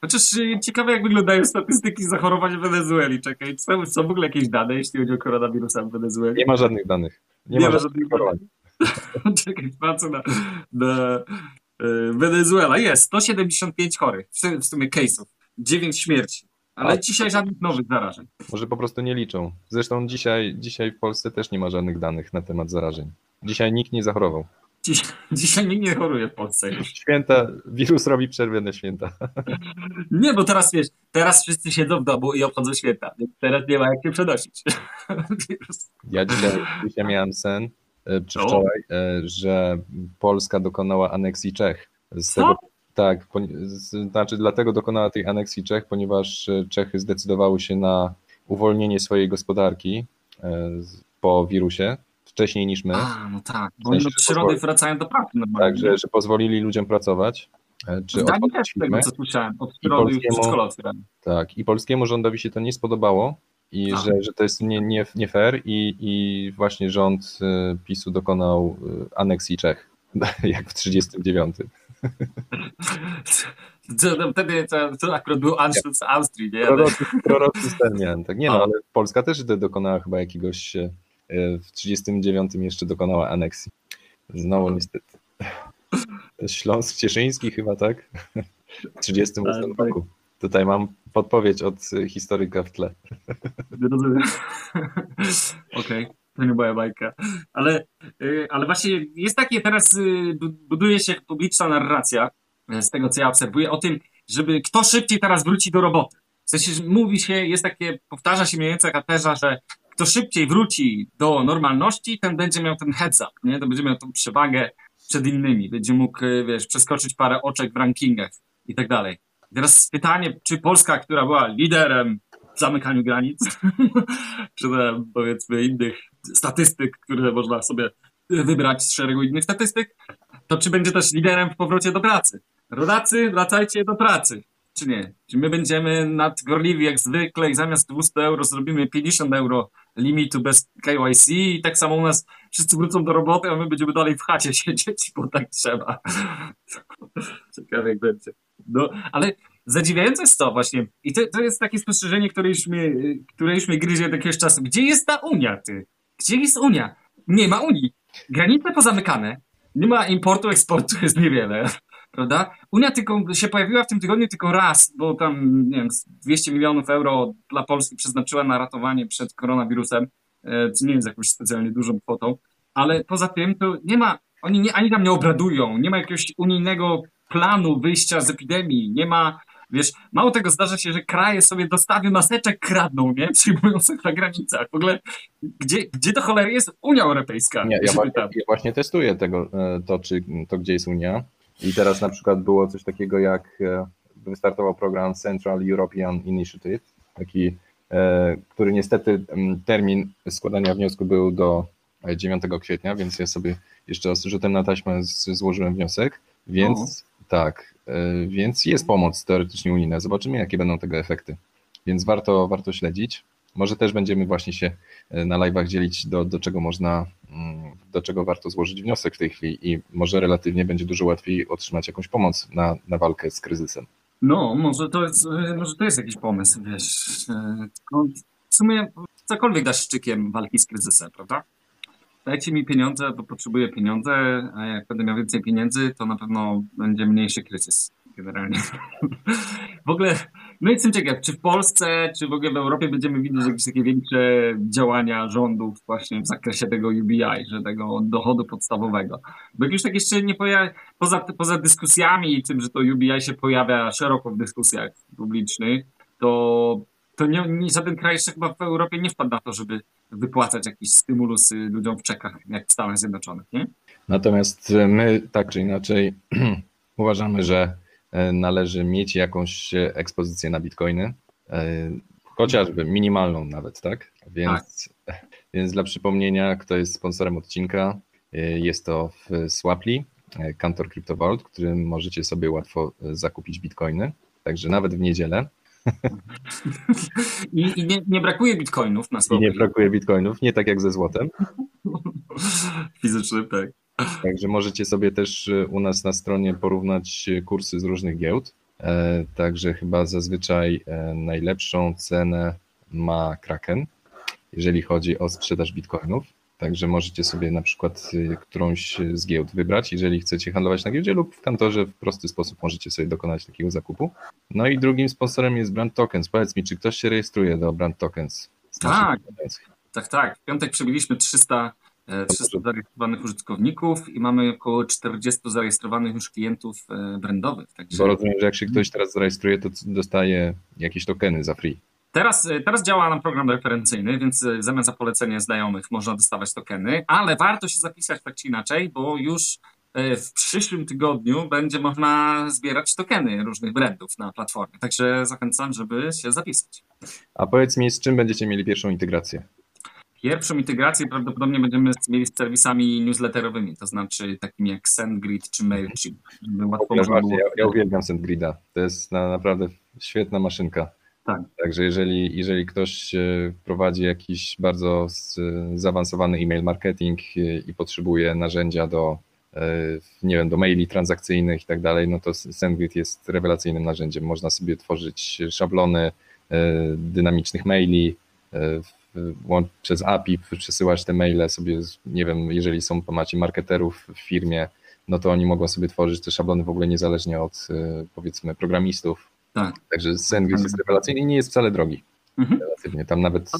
Chociaż ciekawe, jak wyglądają statystyki zachorowań w Wenezueli. Czekaj, są, są w ogóle jakieś dane, jeśli chodzi o koronawirusa w Wenezueli? Nie ma żadnych danych. Nie, Nie ma ma żadnych chorob. Czekaj, patrzę na, na y, Wenezuela. Jest 175 chorych, w sumie- w sumie case'ów, 9 śmierci. Ale A, dzisiaj żadnych nowych zarażeń. Może po prostu nie liczą. Zresztą dzisiaj, dzisiaj w Polsce też nie ma żadnych danych na temat zarażeń. Dzisiaj nikt nie zachorował. Dziś, dzisiaj nikt nie choruje w Polsce już. Święta, wirus robi przerwę na święta. Nie, bo teraz wiesz, teraz wszyscy siedzą w domu i obchodzą święta, więc teraz nie ma jak się przenosić. Ja dzisiaj, dzisiaj miałem sen, e, czy wczoraj, e, że Polska dokonała aneksji Czech. Z Co? tego, tak, poni- z, znaczy dlatego dokonała tej aneksji Czech, ponieważ e, Czechy zdecydowały się na uwolnienie swojej gospodarki po wirusie wcześniej niż my. A, no tak, bo oni przyrody pozwoli- wracają do pracy normalnie. Tak, że, że pozwolili ludziom pracować. e, Czy otworzyć też tego, co słyszałem, od przyrody już otwierają. Tak, i polskiemu rządowi się to nie spodobało i Tak. że, że to jest nie, nie, nie fair i, i właśnie rząd e, PiSu dokonał e, aneksji Czech, jak w 39. Co, no, wtedy to, to akurat był Anschluss Austrii, nie? Sen miałem, tak. Nie no, ale Polska też do- dokonała chyba jakiegoś, w 39 jeszcze dokonała aneksji. Znowu niestety. Śląsk Cieszyński chyba, tak? W 38 Tak, roku. Tutaj mam podpowiedź od historyka w tle. rozumiem. Okej, to nie moja bajka. Ale, y, ale właśnie jest takie teraz, y, bu- buduje się publiczna narracja, y, z tego co ja obserwuję, o tym, żeby kto szybciej teraz wróci do roboty. W sensie, że mówi się, jest takie, powtarza się mniej więcej taka teza, że kto szybciej wróci do normalności, ten będzie miał ten heads up, nie? To będzie miał tą przewagę przed innymi, będzie mógł, y, wiesz, przeskoczyć parę oczek w rankingach i tak dalej. Teraz pytanie, czy Polska, która była liderem w zamykaniu granic, czy tam, powiedzmy innych statystyk, które można sobie wybrać z szeregu innych statystyk, to czy będzie też liderem w powrocie do pracy? Rodacy, wracajcie do pracy. Czy nie? Czy my będziemy nadgorliwi jak zwykle i zamiast 200 euro zrobimy 50 euro limitu bez KYC i tak samo u nas wszyscy wrócą do roboty, a my będziemy dalej w chacie siedzieć, bo tak trzeba. Ciekawe jak będzie. No, ale zadziwiające jest to właśnie, i to, to jest takie spostrzeżenie, które już, mnie, które już mnie gryzie od jakiegoś czasu. Gdzie jest ta Unia, ty? Gdzie jest Unia? Nie ma Unii. Granice pozamykane, nie ma importu, eksportu, jest niewiele, prawda? Unia tylko się pojawiła w tym tygodniu tylko raz, bo tam, nie wiem, z 200 milionów euro dla Polski przeznaczyła na ratowanie przed koronawirusem, e, co nie jest jakąś specjalnie dużą kwotą, ale poza tym to nie ma, oni nie, ani tam nie obradują, nie ma jakiegoś unijnego planu wyjścia z epidemii, nie ma, wiesz, mało tego zdarza się, że kraje sobie dostawy maseczek kradną, nie, przyjmując ich na granicach. W ogóle, gdzie, gdzie do cholery jest Unia Europejska? Nie, ja, właśnie, ja właśnie testuję tego, e, to, czy, to, gdzie jest Unia. I teraz na przykład było coś takiego, jak e, wystartował program Central European Initiative, taki, e, który niestety termin składania wniosku był do e, 9 kwietnia, więc ja sobie jeszcze rzutem na taśmę złożyłem wniosek, więc tak, e, więc jest pomoc teoretycznie unijna. Zobaczymy, jakie będą tego efekty. Więc warto, warto śledzić. Może też będziemy właśnie się e, na live'ach dzielić, do, do czego można, mm, do czego warto złożyć wniosek w tej chwili i może relatywnie będzie dużo łatwiej otrzymać jakąś pomoc na, na walkę z kryzysem. No, może to jest, e, może to jest jakiś pomysł, wiesz. e, W sumie cokolwiek da szczykiem walki z kryzysem, prawda? Dajcie mi pieniądze, bo potrzebuję pieniądze, a jak będę miał więcej pieniędzy, to na pewno będzie mniejszy kryzys generalnie. W ogóle, no jestem ciekaw, czy w Polsce, czy w ogóle w Europie będziemy widzieć jakieś takie większe działania rządów właśnie w zakresie tego UBI, że tego dochodu podstawowego. Bo jak już tak jeszcze nie pojawia, poza, poza dyskusjami i tym, że to UBI się pojawia szeroko w dyskusjach publicznych, to, to nie, nie, żaden kraj jeszcze chyba w Europie nie wpadł na to, żeby wypłacać jakieś stymulusy ludziom w czekach, jak w Stanach Zjednoczonych, nie? Natomiast my tak czy inaczej uważamy, że należy mieć jakąś e, ekspozycję na bitcoiny, e, chociażby minimalną nawet, tak? Więc, więc dla przypomnienia, kto jest sponsorem odcinka, e, jest to w Swapli, e, Kantor Crypto Vault, w którym możecie sobie łatwo e, zakupić bitcoiny, także nawet w niedzielę. I, i nie, nie brakuje bitcoinów na I słowę. nie brakuje bitcoinów, nie tak jak ze złotem. Fizycznym, tak. Także możecie sobie też e, u nas na stronie porównać e, kursy z różnych giełd. Także chyba zazwyczaj najlepszą cenę ma Kraken, jeżeli chodzi o sprzedaż bitcoinów. Także możecie sobie na przykład którąś z giełd wybrać, jeżeli chcecie handlować na giełdzie lub w kantorze w prosty sposób możecie sobie dokonać takiego zakupu. No i drugim sponsorem jest Brand Tokens. Powiedz mi, czy ktoś się rejestruje do Brand Tokens? Tak, tak, tak. W piątek przybyliśmy 300, 300 zarejestrowanych użytkowników i mamy około 40 zarejestrowanych już klientów e, brandowych. Także... Bo rozumiem, że jak się ktoś teraz zarejestruje, to dostaje jakieś tokeny za free. Teraz, y, teraz działa nam program referencyjny, więc y, zamiast za polecenie znajomych można dostawać tokeny, ale warto się zapisać tak czy inaczej, bo już w przyszłym tygodniu będzie można zbierać tokeny różnych brandów na platformie. Także zachęcam, żeby się zapisać. A powiedz mi, z czym będziecie mieli pierwszą integrację? Pierwszą integrację prawdopodobnie będziemy mieli z serwisami newsletterowymi, to znaczy takimi jak SendGrid czy MailChimp. Łatwo ja, było... ja, ja uwielbiam SendGrida. To jest na, naprawdę świetna maszynka. Tak. Także jeżeli, jeżeli ktoś e, prowadzi jakiś bardzo zaawansowany e-mail marketing i potrzebuje narzędzia do, e, nie wiem, do maili transakcyjnych i tak dalej, no to SendGrid jest rewelacyjnym narzędziem. Można sobie tworzyć szablony e, dynamicznych maili, przez API przesyłać te maile sobie, nie wiem, jeżeli są, macie marketerów w firmie, no to oni mogą sobie tworzyć te szablony w ogóle niezależnie od powiedzmy programistów, tak. Także Sandwich jest rewelacyjny i nie jest wcale drogi. Mhm. Relatywnie. Tam nawet.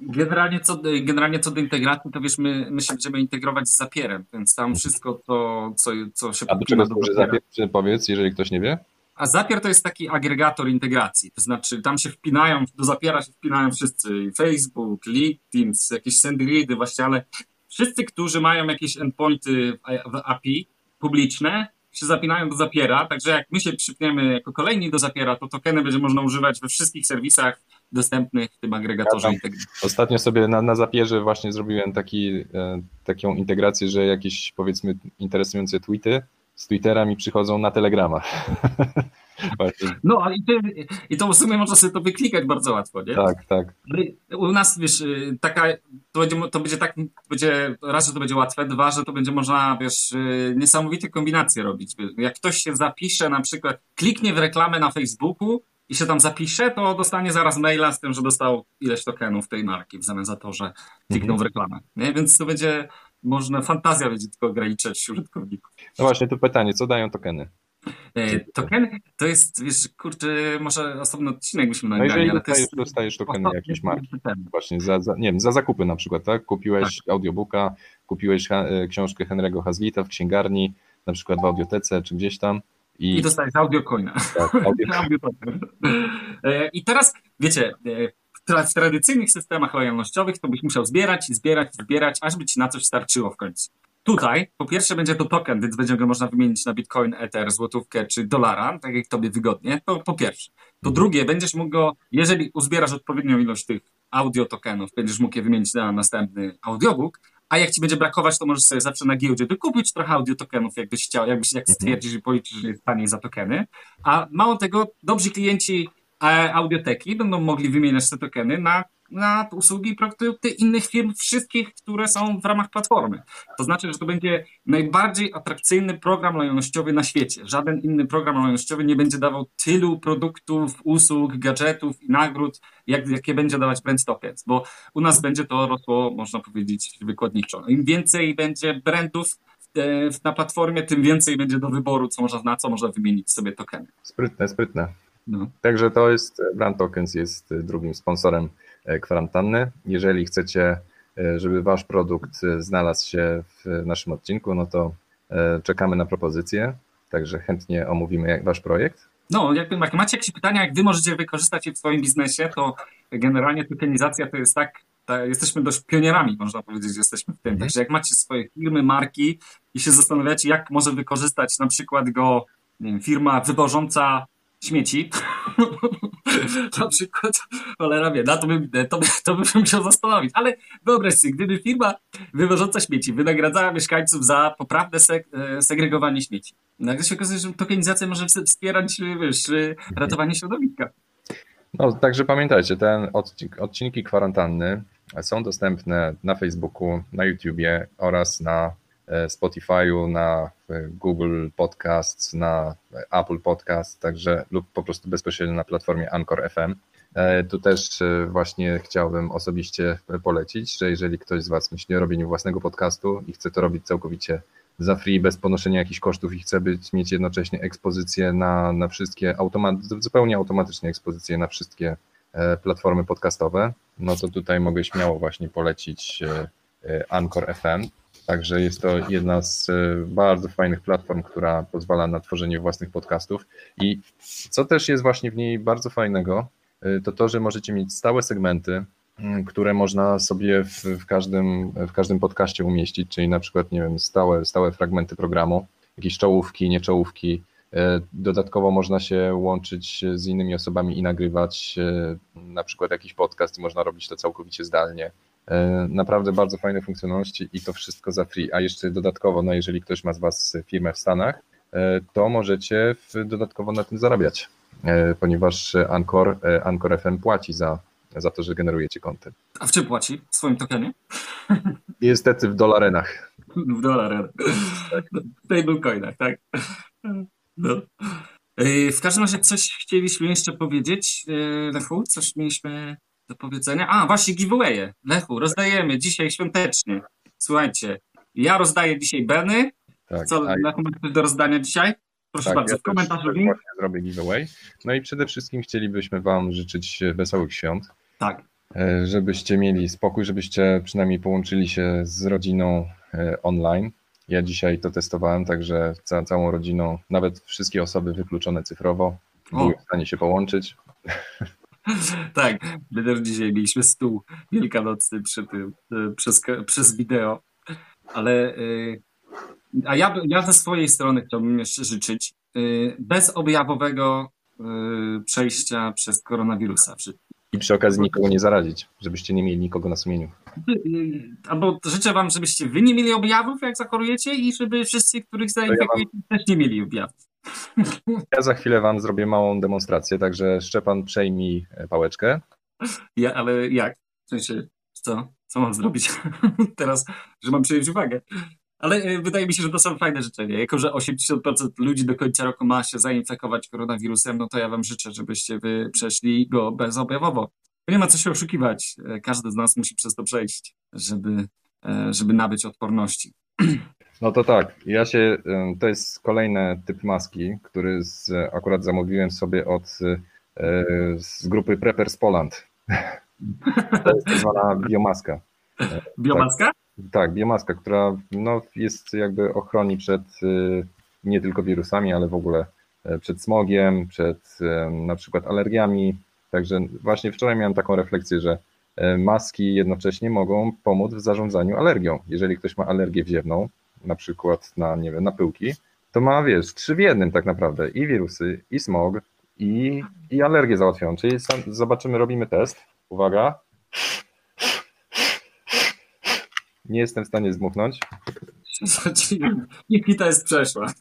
Generalnie co, generalnie co do integracji, to wiesz, my, my się będziemy integrować z Zapierem, więc tam wszystko to, co, co się A do czego służy Zapier? Powiedz, jeżeli ktoś nie wie? A Zapier to jest taki agregator integracji, to znaczy tam się wpinają, do Zapiera się wpinają wszyscy, Facebook, LinkedIn, jakieś SendGridy właśnie, ale wszyscy, którzy mają jakieś endpointy w API publiczne, się zapinają do Zapiera, także jak my się przypniemy jako kolejni do Zapiera, to tokeny będzie można używać we wszystkich serwisach dostępnych w tym agregatorze ja. Ostatnio sobie na, na Zapierze właśnie zrobiłem taki, e, taką integrację, że jakieś powiedzmy interesujące tweety z Twittera mi przychodzą na Telegrama. No, i, ty, i to w sumie można sobie to wyklikać bardzo łatwo, nie? Tak, tak. U nas, wiesz, y, taka, to będzie, to będzie tak, będzie, raz, że to będzie łatwe, dwa, że to będzie można, wiesz, y, niesamowite kombinacje robić. Jak ktoś się zapisze, na przykład kliknie w reklamę na Facebooku i się tam zapisze, to dostanie zaraz maila z tym, że dostał ileś tokenów tej marki w zamian za to, że kliknął w reklamę. Nie? Więc to będzie, można, fantazja będzie tylko ograniczać użytkowników. No właśnie, tu pytanie, co dają tokeny? E, token to jest, wiesz, kurczę, może osobny odcinek byśmy nagrali, no jeżeli ale dostajesz, jest... dostajesz tokeny jakiejś marki, właśnie za, za, nie wiem, za zakupy na przykład, tak? Kupiłeś tak. audiobooka, kupiłeś ha, e, książkę Henry'ego Hazlita w księgarni, na przykład w audiotece czy gdzieś tam. I, I dostajesz audiocoina. Tak, audio... E, I teraz, wiecie, w tradycyjnych systemach lojalnościowych to byś musiał zbierać zbierać zbierać, aż by ci na coś starczyło w końcu. Tutaj po pierwsze będzie to token, więc będzie go można wymienić na bitcoin, ether, złotówkę czy dolara, tak jak tobie wygodnie. To po pierwsze. Po mhm. drugie, będziesz mógł go, jeżeli uzbierasz odpowiednią ilość tych audio tokenów, będziesz mógł je wymienić na następny audiobook, a jak ci będzie brakować, to możesz sobie zawsze na giełdzie wykupić trochę audio tokenów, jakbyś chciał, jakbyś jak mhm. stwierdzisz i policzysz, że jest taniej za tokeny. A mało tego, dobrzy klienci audioteki będą mogli wymieniać te tokeny na na usługi i produkty innych firm, wszystkich, które są w ramach platformy. To znaczy, że to będzie najbardziej atrakcyjny program lojalnościowy na świecie. Żaden inny program lojalnościowy nie będzie dawał tylu produktów, usług, gadżetów i nagród, jak, jakie będzie dawać Brand Tokens, bo u nas będzie to rosło, można powiedzieć, wykładniczo. Im więcej będzie brandów na platformie, tym więcej będzie do wyboru, co można, na co można wymienić sobie tokeny. Sprytne, sprytne. No. Także to jest, Brand Tokens jest drugim sponsorem E, kwarantanny. Jeżeli chcecie, e, żeby wasz produkt znalazł się w naszym odcinku, no to czekamy na propozycję, także chętnie omówimy wasz projekt. No, jak, jak macie jakieś pytania, jak wy możecie wykorzystać je w swoim biznesie, to generalnie tokenizacja to jest tak, ta, jesteśmy dość pionierami, można powiedzieć, że jesteśmy w tym. Mhm. Także jak macie swoje firmy, marki i się zastanawiacie, jak może wykorzystać na przykład go wiem, firma wywożąca śmieci, na przykład, cholera wie, na to bym, to, to bym musiał zastanowić. Ale wyobraź sobie, gdyby firma wywożąca śmieci wynagradzała mieszkańców za poprawne seg e, segregowanie śmieci. Nagle się okazuje, że tokenizacja może wspierać wiesz, ratowanie środowiska. No, także pamiętajcie, te odcinki kwarantanny są dostępne na Facebooku, na YouTubie oraz na Spotify'u, na Google Podcasts, na Apple Podcast, także lub po prostu bezpośrednio na platformie Anchor FM. Tu też właśnie chciałbym osobiście polecić, że jeżeli ktoś z Was myśli o robieniu własnego podcastu i chce to robić całkowicie za free, bez ponoszenia jakichś kosztów i chce być, mieć jednocześnie ekspozycję na, na wszystkie, automat, zupełnie automatycznie ekspozycję na wszystkie e, platformy podcastowe, no to tutaj mogę śmiało właśnie polecić e, e, Anchor FM. Także jest to jedna z bardzo fajnych platform, która pozwala na tworzenie własnych podcastów. I co też jest właśnie w niej bardzo fajnego, to to, że możecie mieć stałe segmenty, Mm, które można sobie w, w, każdym, w każdym podcaście umieścić, czyli na przykład, nie wiem, stałe, stałe fragmenty programu, jakieś czołówki, nieczołówki. E, dodatkowo można się łączyć z innymi osobami i nagrywać e, na przykład jakiś podcast i można robić to całkowicie zdalnie. E, naprawdę bardzo fajne funkcjonalności i to wszystko za free. A jeszcze dodatkowo, no jeżeli ktoś ma z Was firmę w Stanach, to możecie dodatkowo na tym zarabiać, ponieważ Anchor, Anchor FM płaci za za to, że generujecie content. A w czym płaci? W swoim tokenie? Niestety w dolarenach. W dolarach. W stablecoinach, tak? No. W każdym razie coś chcieliśmy jeszcze powiedzieć, e, Lechu, coś mieliśmy do powiedzenia. A, właśnie giveawaye. Lechu, rozdajemy dzisiaj świątecznie. Słuchajcie, ja rozdaję dzisiaj Beny. Tak, Co, a... Lechu, masz do rozdania dzisiaj? Proszę tak, bardzo, ja w komentarzu link. Zrobię giveaway. No i przede wszystkim chcielibyśmy Wam życzyć wesołych świąt. Tak. E, żebyście mieli spokój, żebyście przynajmniej połączyli się z rodziną e, online. Ja dzisiaj to testowałem, także ca całą rodziną, nawet wszystkie osoby wykluczone cyfrowo, były w stanie się połączyć. tak, my też dzisiaj mieliśmy stół wielkanocny przy tym, e, przez, przez wideo, ale a ja, ja ze swojej strony chciałbym jeszcze życzyć bezobjawowego przejścia przez koronawirusa i przy okazji nikogo nie zarazić, żebyście nie mieli nikogo na sumieniu. Albo życzę wam, żebyście wy nie mieli objawów, jak zachorujecie i żeby wszyscy, których zainfekujecie, ja wam... też nie mieli objawów. Ja za chwilę wam zrobię małą demonstrację, także Szczepan przejmij e, pałeczkę. Ja, ale jak? W sensie, co? Co mam zrobić teraz, że mam przejąć uwagę? Ale e, wydaje mi się, że to są fajne życzenia. Jako, że 80% ludzi do końca roku ma się zainfekować koronawirusem, no to ja wam życzę, żebyście wy przeszli go bezobjawowo. Nie ma co się oszukiwać. E, każdy z nas musi przez to przejść, żeby, e, żeby nabyć odporności. No to tak, ja się, to jest kolejny typ maski, który z, akurat zamówiłem sobie od z grupy Preppers Poland. To jest tak zwana biomaska. Biomaska? Tak. Tak, biomaska, która no, jest jakby ochroni przed y, nie tylko wirusami, ale w ogóle e, przed smogiem, przed e, na przykład alergiami. Także właśnie wczoraj miałem taką refleksję, że e, maski jednocześnie mogą pomóc w zarządzaniu alergią. Jeżeli ktoś ma alergię wziewną, na przykład na, nie wiem, na pyłki, to ma, wiesz, trzy w jednym tak naprawdę. I wirusy, i smog, i, i alergię załatwiają. Czyli zobaczymy, robimy test. Uwaga. Nie jestem w stanie zmuchnąć. Nikita jest przeszła.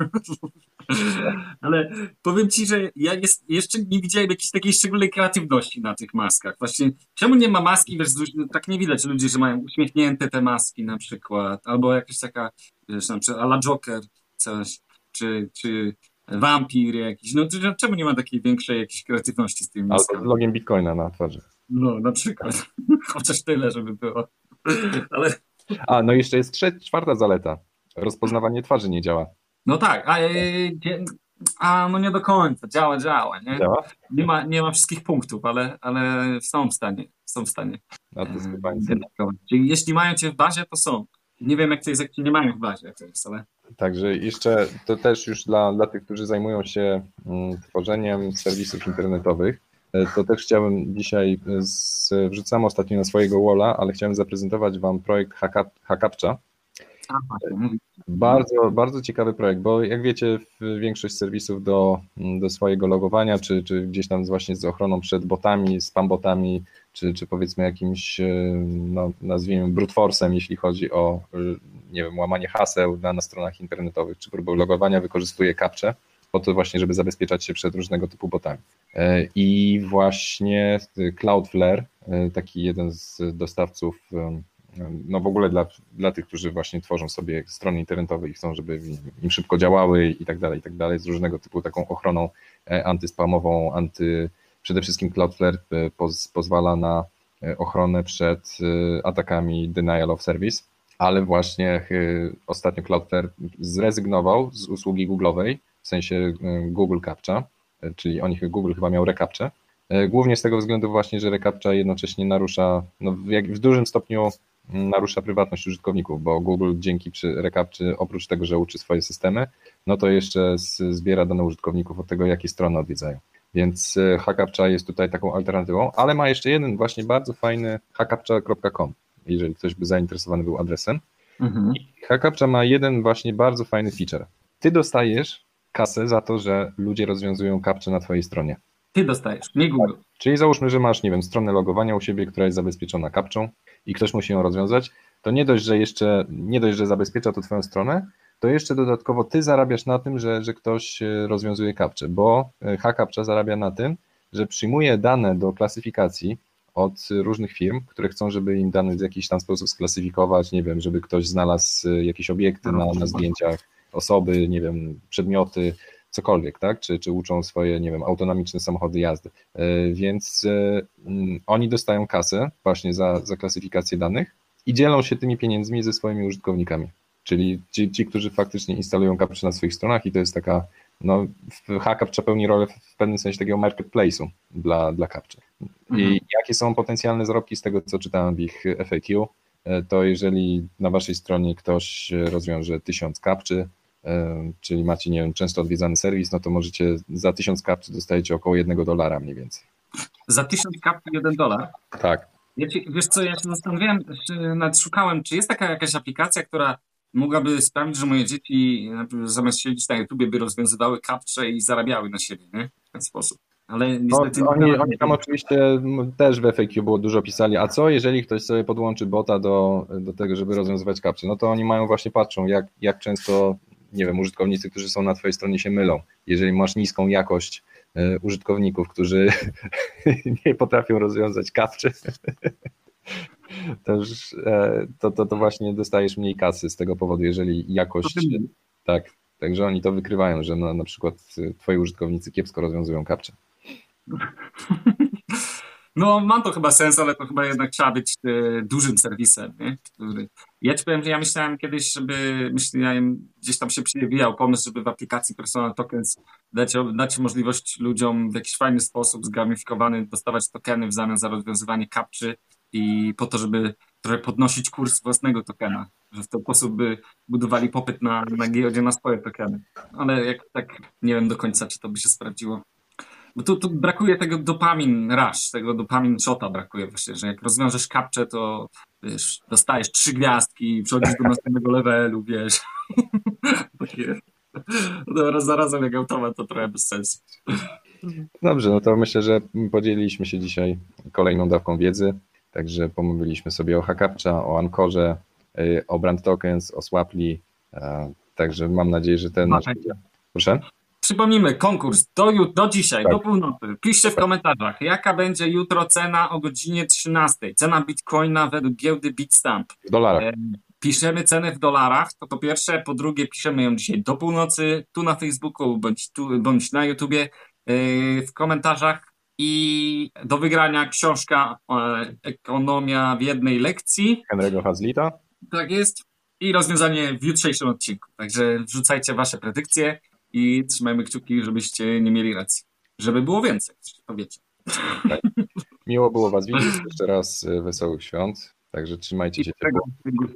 Ale powiem ci, że ja jest, jeszcze nie widziałem jakiejś takiej szczególnej kreatywności na tych maskach. Właśnie, czemu nie ma maski, wiesz, tak nie widać ludzi, że mają uśmiechnięte te maski na przykład, albo jakaś taka, wiesz, na przykład ala Joker, coś, czy, czy wampir jakiś. No czemu nie ma takiej większej jakiejś kreatywności z tymi maskami? Albo z logiem Bitcoina na twarzy. No, na przykład. Chociaż tyle, żeby było. Ale a, no jeszcze jest trzecia, czwarta zaleta. Rozpoznawanie twarzy nie działa. No tak, a, e, a no nie do końca, działa, działa, nie? Działa? Nie ma, nie ma wszystkich punktów, ale, ale są w stanie, są w stanie. No to jest chyba Czyli jeśli mają cię w bazie, to są. Nie wiem, jak to jest, jak cię nie mają w bazie, jak to jest, ale... Także jeszcze to też już dla, dla tych, którzy zajmują się mm, tworzeniem serwisów internetowych, E, to też chciałem dzisiaj, e, z, wrzucam ostatnio na swojego walla, ale chciałem zaprezentować Wam projekt Hackapcza. Bardzo, bardzo ciekawy projekt, bo jak wiecie, większość serwisów do, do swojego logowania, czy, czy gdzieś tam właśnie z ochroną przed botami, spam-botami, czy, czy powiedzmy jakimś, e, no, nazwijmy brute force'em, jeśli chodzi o, nie wiem, łamanie haseł na, na stronach internetowych, czy próbę logowania, wykorzystuje captcha po to właśnie, żeby zabezpieczać się przed różnego typu botami. E, I właśnie Cloudflare, e, taki jeden z dostawców no w ogóle dla, dla tych, którzy właśnie tworzą sobie strony internetowe i chcą, żeby im szybko działały i tak dalej, i tak dalej, z różnego typu taką ochroną antyspamową, anty, przede wszystkim Cloudflare poz, pozwala na ochronę przed atakami denial of service, ale właśnie ostatnio Cloudflare zrezygnował z usługi Google'owej, w sensie Google Captcha, czyli oni Google chyba miał recaptcha, E, głównie z tego względu właśnie, że recaptcha jednocześnie narusza, no w, jak, w dużym stopniu mm, narusza prywatność użytkowników, bo Google dzięki przy recaptcha oprócz tego, że uczy swoje systemy, no to jeszcze zbiera dane użytkowników od tego, jakie strony odwiedzają. Więc e, hackapcha jest tutaj taką alternatywą, ale ma jeszcze jeden właśnie bardzo fajny hackapcha.com, jeżeli ktoś by zainteresowany był adresem. Mhm. Ma jeden właśnie bardzo fajny feature. Ty dostajesz kasę za to, że ludzie rozwiązują kapcze na twojej stronie. Ty dostajesz, nie Google. Tak. Czyli załóżmy, że masz, nie wiem, stronę logowania u siebie, która jest zabezpieczona kapczą i ktoś musi ją rozwiązać, to nie dość, że jeszcze, nie dość, że zabezpiecza to twoją stronę, to jeszcze dodatkowo ty zarabiasz na tym, że, że ktoś e, rozwiązuje kapcze, bo e, HCaptcha zarabia na tym, że przyjmuje dane do klasyfikacji od różnych firm, które chcą, żeby im dane w jakiś tam sposób sklasyfikować, nie wiem, żeby ktoś znalazł e, jakieś obiekty na, na zdjęciach, osoby, nie wiem, przedmioty, cokolwiek, tak? Czy, czy uczą swoje, nie wiem, autonomiczne samochody jazdy. E, więc e, mm, oni dostają kasę właśnie za, za klasyfikację danych i dzielą się tymi pieniędzmi ze swoimi użytkownikami. Czyli ci, ci którzy faktycznie instalują kapcze na swoich stronach i to jest taka, no, HCaptcha pełni rolę w pewnym sensie takiego marketplace'u dla, dla kapczy. I mhm. jakie są potencjalne zarobki z tego, co czytałem w ich FAQ, e, to jeżeli na waszej stronie ktoś rozwiąże tysiąc kapczy, czyli macie, nie wiem, często odwiedzany serwis, no to możecie za 1000 kapczy dostajecie około 1 dolara mniej więcej. Za 1000 kapczy 1 dolar? Tak. Ja ci, wiesz co, ja się zastanawiałem, nawet szukałem, czy jest taka jakaś aplikacja, która mogłaby sprawić, że moje dzieci zamiast siedzieć na YouTubie by rozwiązywały kapcze i zarabiały na siebie, nie? W ten sposób. Ale niestety... No, oni, oni tam oczywiście też w FAQ było dużo pisali, a co jeżeli ktoś sobie podłączy bota do, do tego, żeby rozwiązywać kapcze? No to oni mają właśnie, patrzą jak, jak często nie wiem, użytkownicy, którzy są na Twojej stronie się mylą. Jeżeli masz niską jakość e, użytkowników, którzy nie potrafią rozwiązać kapczy, to, już, e, to, to, to właśnie dostajesz mniej kasy z tego powodu, jeżeli jakość. Tak, także oni to wykrywają, że na, na przykład Twoi użytkownicy kiepsko rozwiązują kapcze. No, mam to chyba sens, ale to chyba jednak trzeba być e, dużym serwisem, nie? Który... Ja ci powiem, że ja myślałem kiedyś, żeby, myślałem, gdzieś tam się przewijał pomysł, żeby w aplikacji Personal Tokens dać, dać możliwość ludziom w jakiś fajny sposób, zgamifikowany, dostawać tokeny w zamian za rozwiązywanie kapczy i po to, żeby trochę podnosić kurs własnego tokena, że w ten sposób by budowali popyt na, na giełdzie na swoje tokeny. Ale jak tak nie wiem do końca, czy to by się sprawdziło. Bo tu, tu brakuje tego dopamin rush, tego dopamin shota brakuje właśnie, że jak rozwiążesz kapcze, to wiesz, dostajesz trzy gwiazdki, przechodzisz do następnego levelu, wiesz. Takie, no, raz za razem jak automat, to trochę bez sensu. Dobrze, no to myślę, że podzieliliśmy się dzisiaj kolejną dawką wiedzy, także pomówiliśmy sobie o Hackapcza, o Ankorze, y, o Brand Tokens, o Swaply, także mam nadzieję, że ten nasz... Proszę? Przypomnijmy, konkurs do, do dzisiaj, tak. do północy. Piszcie w komentarzach, jaka będzie jutro cena o godzinie 13. Cena bitcoina według giełdy Bitstamp. W dolarach. E, piszemy cenę w dolarach, to po pierwsze. Po drugie, piszemy ją dzisiaj do północy, tu na Facebooku bądź, tu, bądź na YouTubie, e, w komentarzach. I do wygrania książka e, Ekonomia w jednej lekcji. Henry'ego Hazlita. Tak jest. I rozwiązanie w jutrzejszym odcinku. Także wrzucajcie wasze predykcje i trzymajmy kciuki, żebyście nie mieli racji. Żeby było więcej, to wiecie. Tak. Miło było Was widzieć. Jeszcze raz y, wesołych świąt. Także trzymajcie się ciepło.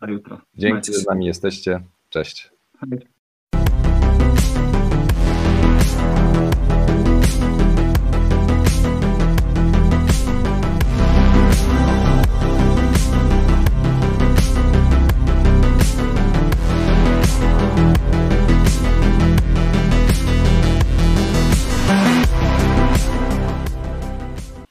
jutro. Dzięki, że z nami jesteście. Cześć.